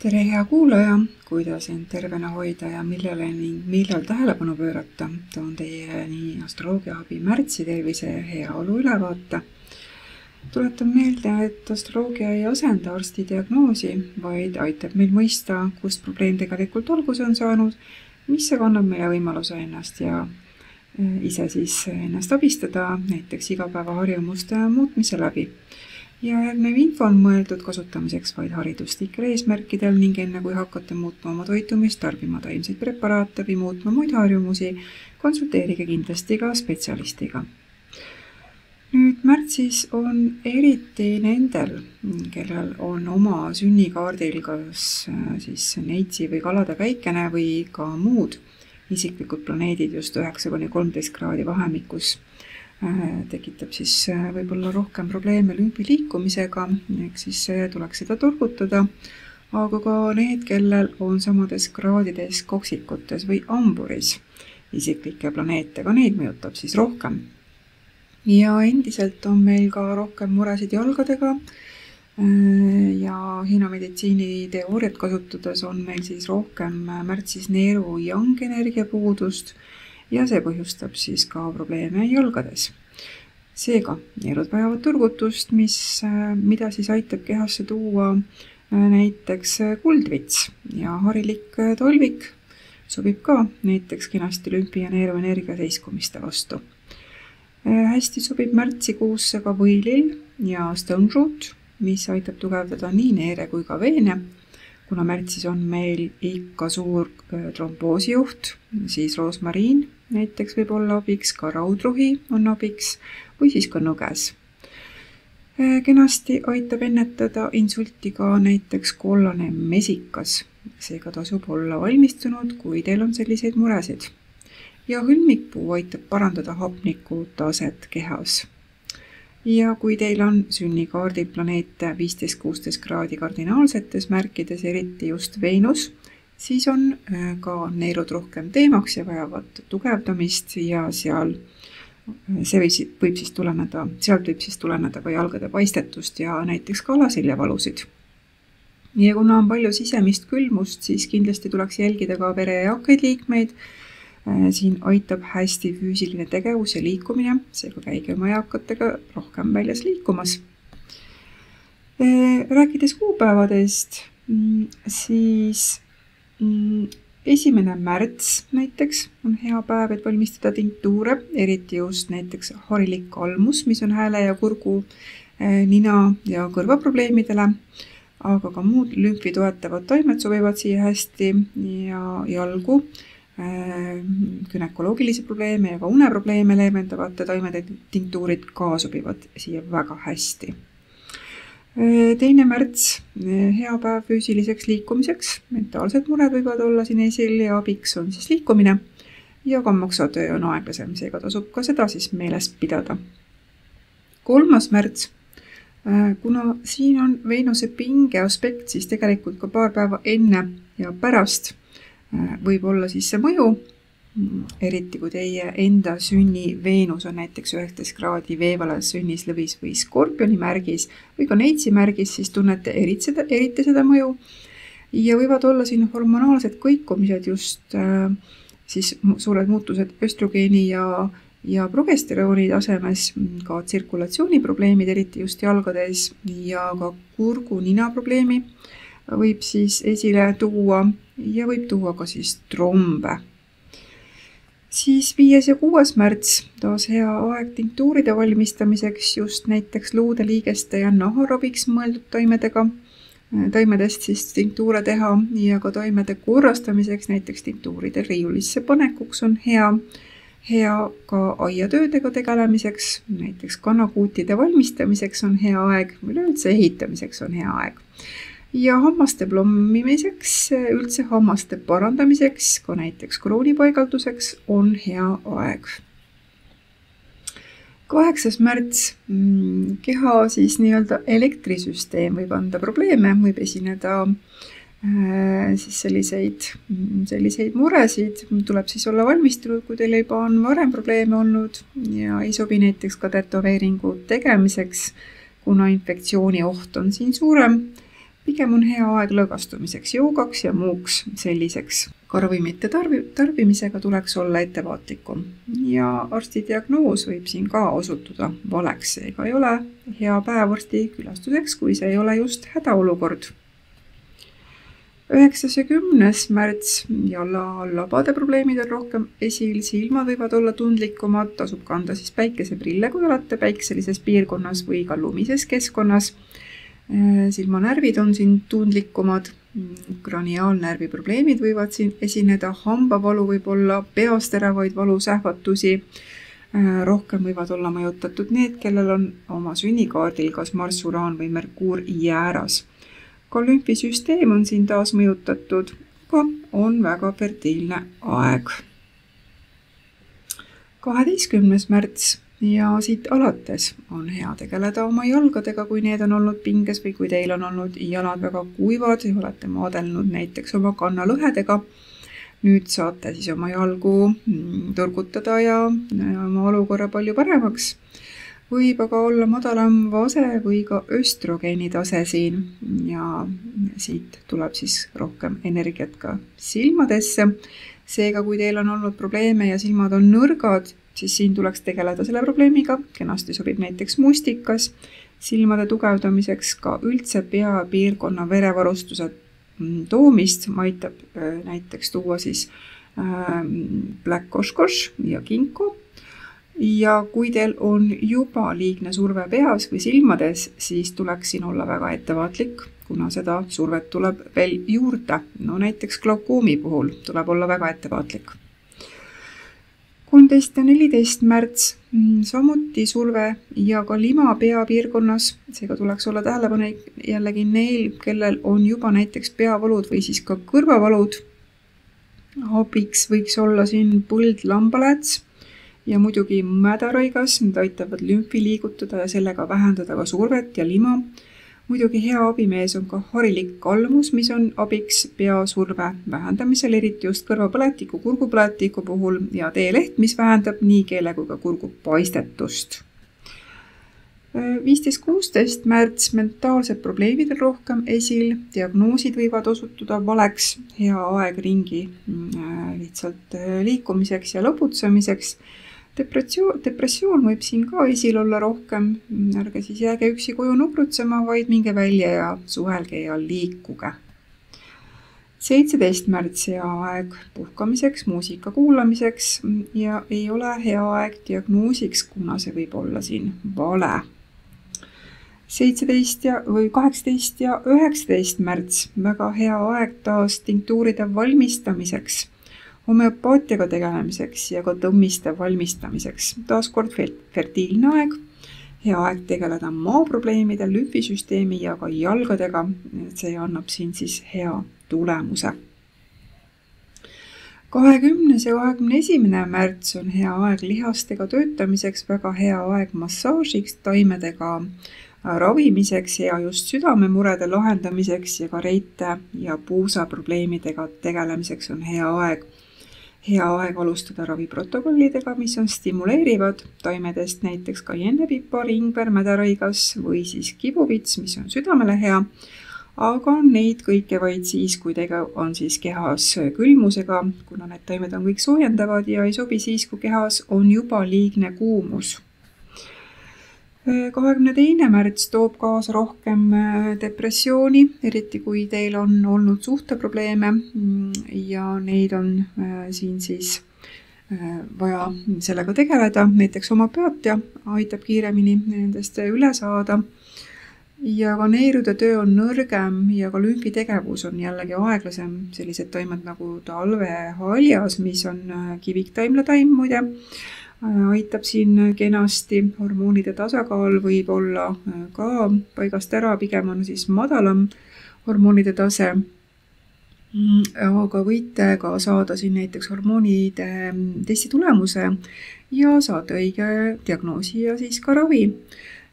tere, hea kuulaja, kuidas end tervena hoida ja millele ning millal tähelepanu pöörata, toon teieni astroloogia abi märtsi tervise ja heaolu ülevaate. tuletan meelde, et astroloogia ei asenda arsti diagnoosi, vaid aitab meil mõista, kust probleem tegelikult alguse on saanud, mis aga annab meile võimaluse ennast ja e, ise siis ennast abistada, näiteks igapäevaharjumuste muutmise läbi ja järgnev info on mõeldud kasutamiseks vaid hariduslikel eesmärkidel ning enne kui hakkate muutma oma toitumist, tarbima taimseid preparaate või muutma muid harjumusi, konsulteerige kindlasti ka spetsialistiga. nüüd märtsis on eriti nendel, kellel on oma sünnikaardil kas äh, siis neitsi või kalade päikene või ka muud isiklikud planeedid just üheksa kuni kolmteist kraadi vahemikus tekitab siis äh, võib-olla rohkem probleeme lümfi liikumisega, ehk siis äh, tuleks seda turgutada, aga ka need, kellel on samades kraadides koksikutes või amburis isiklikke planeete, ka neid mõjutab siis rohkem. ja endiselt on meil ka rohkem muresid jalgadega. Ja Hiina meditsiini teooriat kasutades on meil siis rohkem märtsis neeru yang energia puudust ja see põhjustab siis ka probleeme jalgades. seega neerud vajavad turgutust, mis, äh, mida siis aitab kehasse tuua äh, näiteks kuldvits ja harilik äh, tolvik sobib ka näiteks kenasti lümfi ja neeruenergia seiskumiste vastu. hästi sobib märtsikuusse ka võilill ja stone root, mis aitab tugevdada nii neere kui ka veene kuna märtsis on meil ikka suur tromboosijuht, siis roosmariin näiteks võib olla abiks, ka raudrohi on abiks või siis ka nõges. kenasti aitab ennetada insulti ka näiteks kollane mesikas, seega tasub olla valmistunud, kui teil on selliseid muresid. ja hõlmikpuu aitab parandada hapniku taset kehas ja kui teil on sünnikaardil planeete viisteist, kuusteist kraadi kardinaalsetes märkides, eriti just Veenus, siis on äh, ka neerud rohkem teemaks ja vajavad tugevdamist ja seal äh, see võib, võib siis tuleneda, sealt võib siis tuleneda ka jalgade paistetust ja näiteks ka alaseljavalusid. ja kuna on palju sisemist külmust, siis kindlasti tuleks jälgida ka vere eakaid liikmeid. Äh, siin aitab hästi füüsiline tegevus ja liikumine, seega käige oma eakatega rohkem väljas liikumas. rääkides kuupäevadest, mm, siis Mm, esimene märts näiteks on hea päev, et valmistada tinktuure, eriti just näiteks harilik kalmus, mis on hääle ja kurgu, eh, nina ja kõrvaprobleemidele, aga ka muud lümfi toetavad taimed sobivad siia hästi ja jalgu gümnakoloogilisi probleeme ja ka uneprobleeme leevendavate taimede tinktuurid ka sobivad siia väga hästi Äh, teine märts, äh, hea päev füüsiliseks liikumiseks, mentaalsed mured võivad olla siin esil ja abiks on siis liikumine. ja kammaksatöö on aeglasem, seega tasub ka seda siis meeles pidada. kolmas märts, äh, kuna siin on Veenuse pinge aspekt, siis tegelikult ka paar päeva enne ja pärast võib olla siis see mõju eriti kui teie enda sünni Veenus on näiteks üheksateist kraadi veevalas sünnislõvis või skorpioni märgis või ka neitsi märgis, siis tunnete eriti seda, eriti seda mõju. ja võivad olla siin hormonaalsed kõikumised just äh, siis suured muutused östrogeeni ja, ja progesterooni tasemes, ka tsirkulatsiooniprobleemid, eriti just jalgades ja ka kurgu-nina probleemi võib siis esile tuua ja võib tuua ka siis trombe. Siis viies ja kuues märts, taas hea aeg tinktuuride valmistamiseks just näiteks luude, liigeste ja naharaviks mõeldud taimedega, taimedest siis tinktuure teha ja ka taimede korrastamiseks, näiteks tinktuuride riiulisse panekuks on hea, hea ka aiatöödega tegelemiseks, näiteks kanakuutide valmistamiseks on hea aeg, üleüldse ehitamiseks on hea aeg ja hammaste plommimiseks, üldse hammaste parandamiseks, ka näiteks kroonipaigalduseks on hea aeg. kaheksas märts, mm, keha siis nii-öelda elektrisüsteem võib anda probleeme, võib esineda äh, siis selliseid, mm, selliseid muresid, tuleb siis olla valmistunud, kui teil juba on varem probleeme olnud ja ei sobi näiteks ka tätoveeringu tegemiseks, kuna infektsiooni oht on siin suurem pigem on hea aeg lõõgastumiseks, joogaks ja muuks selliseks. ka ravimite tarbi-, tarbimisega tuleks olla ettevaatlikum. Ja arsti diagnoos võib siin ka osutuda valeks, seega ei ole hea päev arsti külastuseks, kui see ei ole just hädaolukord. Üheksas ja kümnes märts. Jala labade probleemid on rohkem esil, silmad võivad olla tundlikumad, tasub kanda siis päikeseprille, kui olete päikselises piirkonnas või ka lumises keskkonnas. Äh, silmanärvid on siin tundlikumad, kraniaalnärvi probleemid võivad siin esineda, hambavalu võib olla, peas teravaid valusähvatusi. Äh, rohkem võivad olla mõjutatud need, kellel on oma sünnikaardil kas Marss, Uraan või Merkuur jääras ka lümfisüsteem on siin taas mõjutatud, ka on väga fertiilne aeg. kaheteistkümnes märts ja siit alates on hea tegeleda oma jalgadega, kui need on olnud pinges või kui teil on olnud jalad väga kuivad ja olete maadelnud näiteks oma kannalõhedega. nüüd saate siis oma jalgu mm, turgutada ja oma olukorra palju paremaks võib aga olla madalam vase või ka östrogeeni tase siin ja siit tuleb siis rohkem energiat ka silmadesse. seega, kui teil on olnud probleeme ja silmad on nõrgad, siis siin tuleks tegeleda selle probleemiga, kenasti sobib näiteks mustikas, silmade tugevdamiseks ka üldse peapiirkonna verevarustuse toomist aitab äh, näiteks tuua siis äh, Black Kosh ja Kinko ja kui teil on juba liigne surve peas või silmades, siis tuleks siin olla väga ettevaatlik, kuna seda survet tuleb veel juurde. no näiteks glaukoomi puhul tuleb olla väga ettevaatlik. Kolmteist ja neliteist märts mm, samuti surve ja ka lima peapiirkonnas, seega tuleks olla tähelepanelik jällegi neil, kellel on juba näiteks peavalud või siis ka kõrvavalud. abiks võiks olla siin põld lambaläts ja muidugi mädarõigas, need aitavad lümfi liigutada ja sellega vähendada ka survet ja lima. Muidugi hea abimees on ka harilik kalmus, mis on abiks peasurve vähendamisel, eriti just kõrvapõletiku, kurgupõletiku puhul ja teeleht, mis vähendab nii keele kui ka kurgu paistetust. viisteist, kuusteist märts mentaalsed probleemid on rohkem esil, diagnoosid võivad osutuda valeks, hea aeg ringi mm, lihtsalt äh, liikumiseks ja lõbutsemiseks depressioon, depressioon võib siin ka esil olla rohkem, ärge siis jääge üksi koju nukrutsema, vaid minge välja ja suhelge ja liikuge. seitseteist märts hea aeg puhkamiseks, muusika kuulamiseks ja ei ole hea aeg diagnoosiks, kuna see võib olla siin vale. seitseteist ja, või kaheksateist ja üheksateist märts, väga hea aeg taas tinktuuride valmistamiseks homöopaatiaga tegelemiseks ja ka tõmmiste valmistamiseks. taaskord fertiilne aeg, hea aeg tegeleda maaprobleemide, lümfisüsteemi ja ka jalgadega. see annab siin siis hea tulemuse. kahekümnes ja kahekümne esimene märts on hea aeg lihastega töötamiseks, väga hea aeg massaažiks, taimedega ravimiseks ja just südamemurede lahendamiseks ja ka reite ja puusaprobleemidega tegelemiseks on hea aeg hea aeg alustada raviprotokollidega, mis on stimuleerivad taimedest, näiteks kaiennepipar, ingver, mädarõigas või siis kibuvits, mis on südamele hea. aga neid kõike vaid siis, kui tegu on siis kehas külmusega, kuna need taimed on kõik soojendavad ja ei sobi siis, kui kehas on juba liigne kuumus kahekümne teine märts toob kaasa rohkem äh, depressiooni, eriti kui teil on olnud suhteprobleeme mm, ja neid on äh, siin siis äh, vaja sellega tegeleda, näiteks homöopaatia aitab kiiremini nendest üle saada. ja ka neerude töö on nõrgem ja ka lümfitegevus on jällegi aeglasem, sellised taimed nagu talvehaljas, mis on kiviktaimlataim muide aitab siin kenasti, hormoonide tasakaal võib olla äh, ka paigast ära, pigem on siis madalam hormoonide tase. Mm, aga võite ka saada siin näiteks hormoonide mm, testi tulemuse ja saada õige diagnoosi ja siis ka ravi.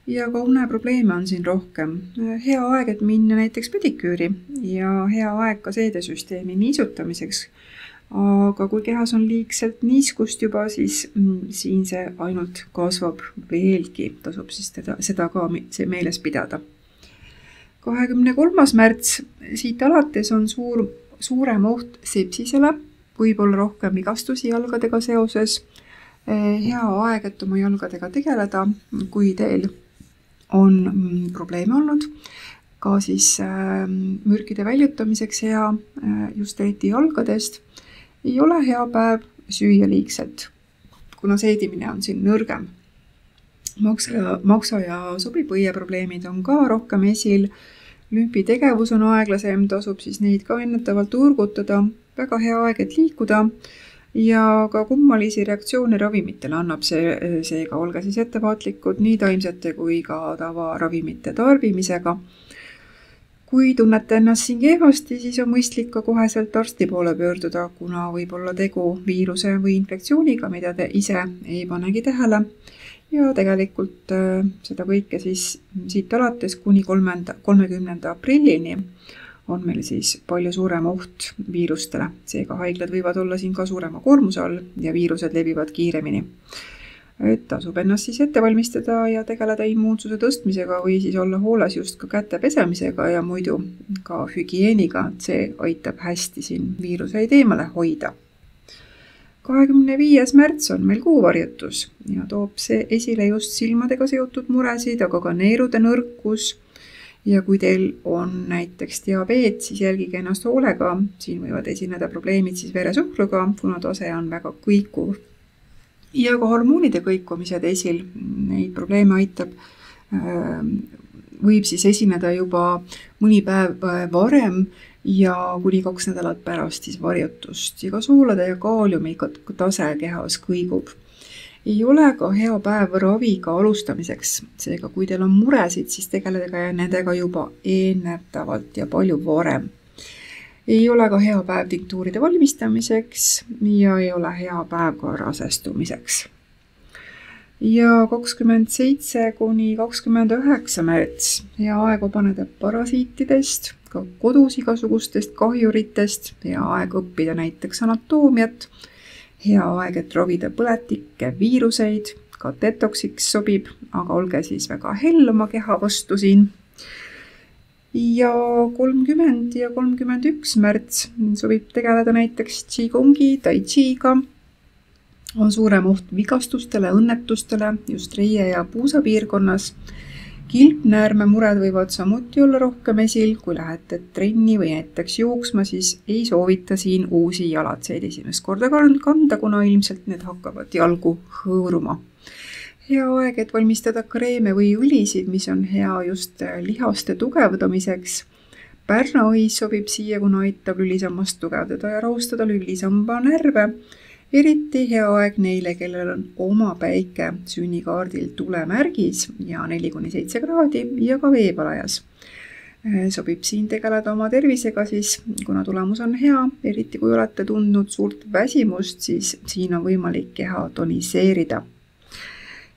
ja ka uneprobleeme on siin rohkem. hea aeg, et minna näiteks pediküüri ja hea aeg ka seedesüsteemi niisutamiseks aga kui kehas on liigselt niiskust juba, siis mm, siin see ainult kasvab veelgi, tasub siis teda, seda ka see meeles pidada. kahekümne kolmas märts, siit alates on suur, suurem oht sepsisele, võib-olla rohkem vigastusi jalgadega seoses. hea aeg, et oma jalgadega tegeleda, kui teil on mm, probleeme olnud, ka siis ähm, mürkide väljutamiseks hea, äh, just eriti jalgadest. Ei ole hea päev süüa liigselt, kuna seedimine on siin nõrgem maksa maksa ja sobipõie probleemid on ka rohkem esil. lümfitegevus on aeglasem, tasub siis neid ka ennetavalt turgutada. väga hea aeg, et liikuda ja ka kummalisi reaktsioone ravimitele annab see, seega olge siis ettevaatlikud nii taimsete kui ka tavaravimite tarbimisega. Kui tunnete ennast siin kehvasti, siis on mõistlik ka koheselt arsti poole pöörduda, kuna võib olla tegu viiruse või infektsiooniga, mida te ise ei panegi tähele ja tegelikult äh, seda kõike siis siit alates kuni kolmanda, kolmekümnenda aprillini on meil siis palju suurem oht viirustele, seega haiglad võivad olla siin ka suurema koormuse all ja viirused levivad kiiremini. Et tasub ennast siis ette valmistada ja tegeleda immuunsuse tõstmisega või siis olla hooles just ka käte pesemisega ja muidu ka hügieeniga, et see aitab hästi siin viiruseid eemale hoida kahekümne viies märts on meil kuuvarjutus ja toob see esile just silmadega seotud muresid, aga ka neerude nõrkus. ja kui teil on näiteks diabeet, siis jälgige ennast hoolega, siin võivad esineda probleemid siis veresuhkruga, kuna tase on väga kõikuv. Ja ka hormoonide kõikumised esil, neid probleeme aitab ähm, võib siis esineda juba mõni päev äh, varem ja kuni kaks nädalat pärast siis varjutust ja ka soolade ja kaaliumi tase kehas kõigub. ei ole ka hea päev raviga alustamiseks, seega kui teil on muresid, siis tegelege nendega juba ennetavalt ja palju varem. Ei ole ka hea päev tinktuuride valmistamiseks ja ei ole hea päev ka rasestumiseks. Ja kakskümmend seitse kuni kakskümmend üheksa märts, hea aeg vabaneda parasiitidest, ka kodus igasugustest kahjuritest, hea aeg õppida näiteks anatoomiat, hea aeg, et ravida põletikke, viiruseid, ka detoksiks sobib, aga olge siis väga hell oma keha vastu siin. Ja kolmkümmend ja kolmkümmend üks märts sobib tegeleda näiteks Qigongi, Tai Chi'ga. On suurem oht vigastustele, õnnetustele just reie ja puusa piirkonnas. kilpnäärmemured võivad samuti olla rohkem esil, kui lähete trenni või näiteks jooksma, siis ei soovita siin uusi jalatseid esimest korda kanda, kuna ilmselt need hakkavad jalgu hõõruma hea aeg, et valmistada kreeme või õlisid, mis on hea just lihaste tugevdamiseks. Pärnaõis sobib siia, kuna aitab lülisammast tugevdada ja rahustada lülisamba närve eriti hea aeg neile, kellel on oma päike sünnikaardil tulemärgis ja neli kuni seitse kraadi ja ka veepalajas. Äh, sobib siin tegeleda oma tervisega siis, kuna tulemus on hea, eriti kui olete tundnud suurt väsimust, siis siin on võimalik keha toniseerida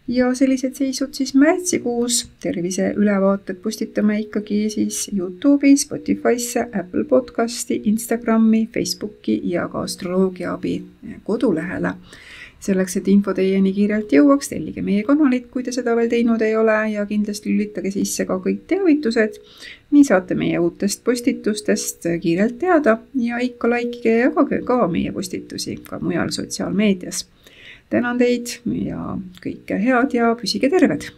ja sellised seisud siis märtsikuus. terviseülevaated postitame ikkagi siis Youtube'i, Spotify'sse, Apple podcasti, Instagrami, Facebooki ja ka astroloogiaabi kodulehele. selleks, et info teieni kiirelt jõuaks, tellige meie kanalit, kui te seda veel teinud ei ole ja kindlasti lülitage sisse ka kõik teavitused. nii saate meie uutest postitustest kiirelt teada ja ikka likeige ja jagage ka meie postitusi ka mujal sotsiaalmeedias tänan teid ja kõike head ja püsige terved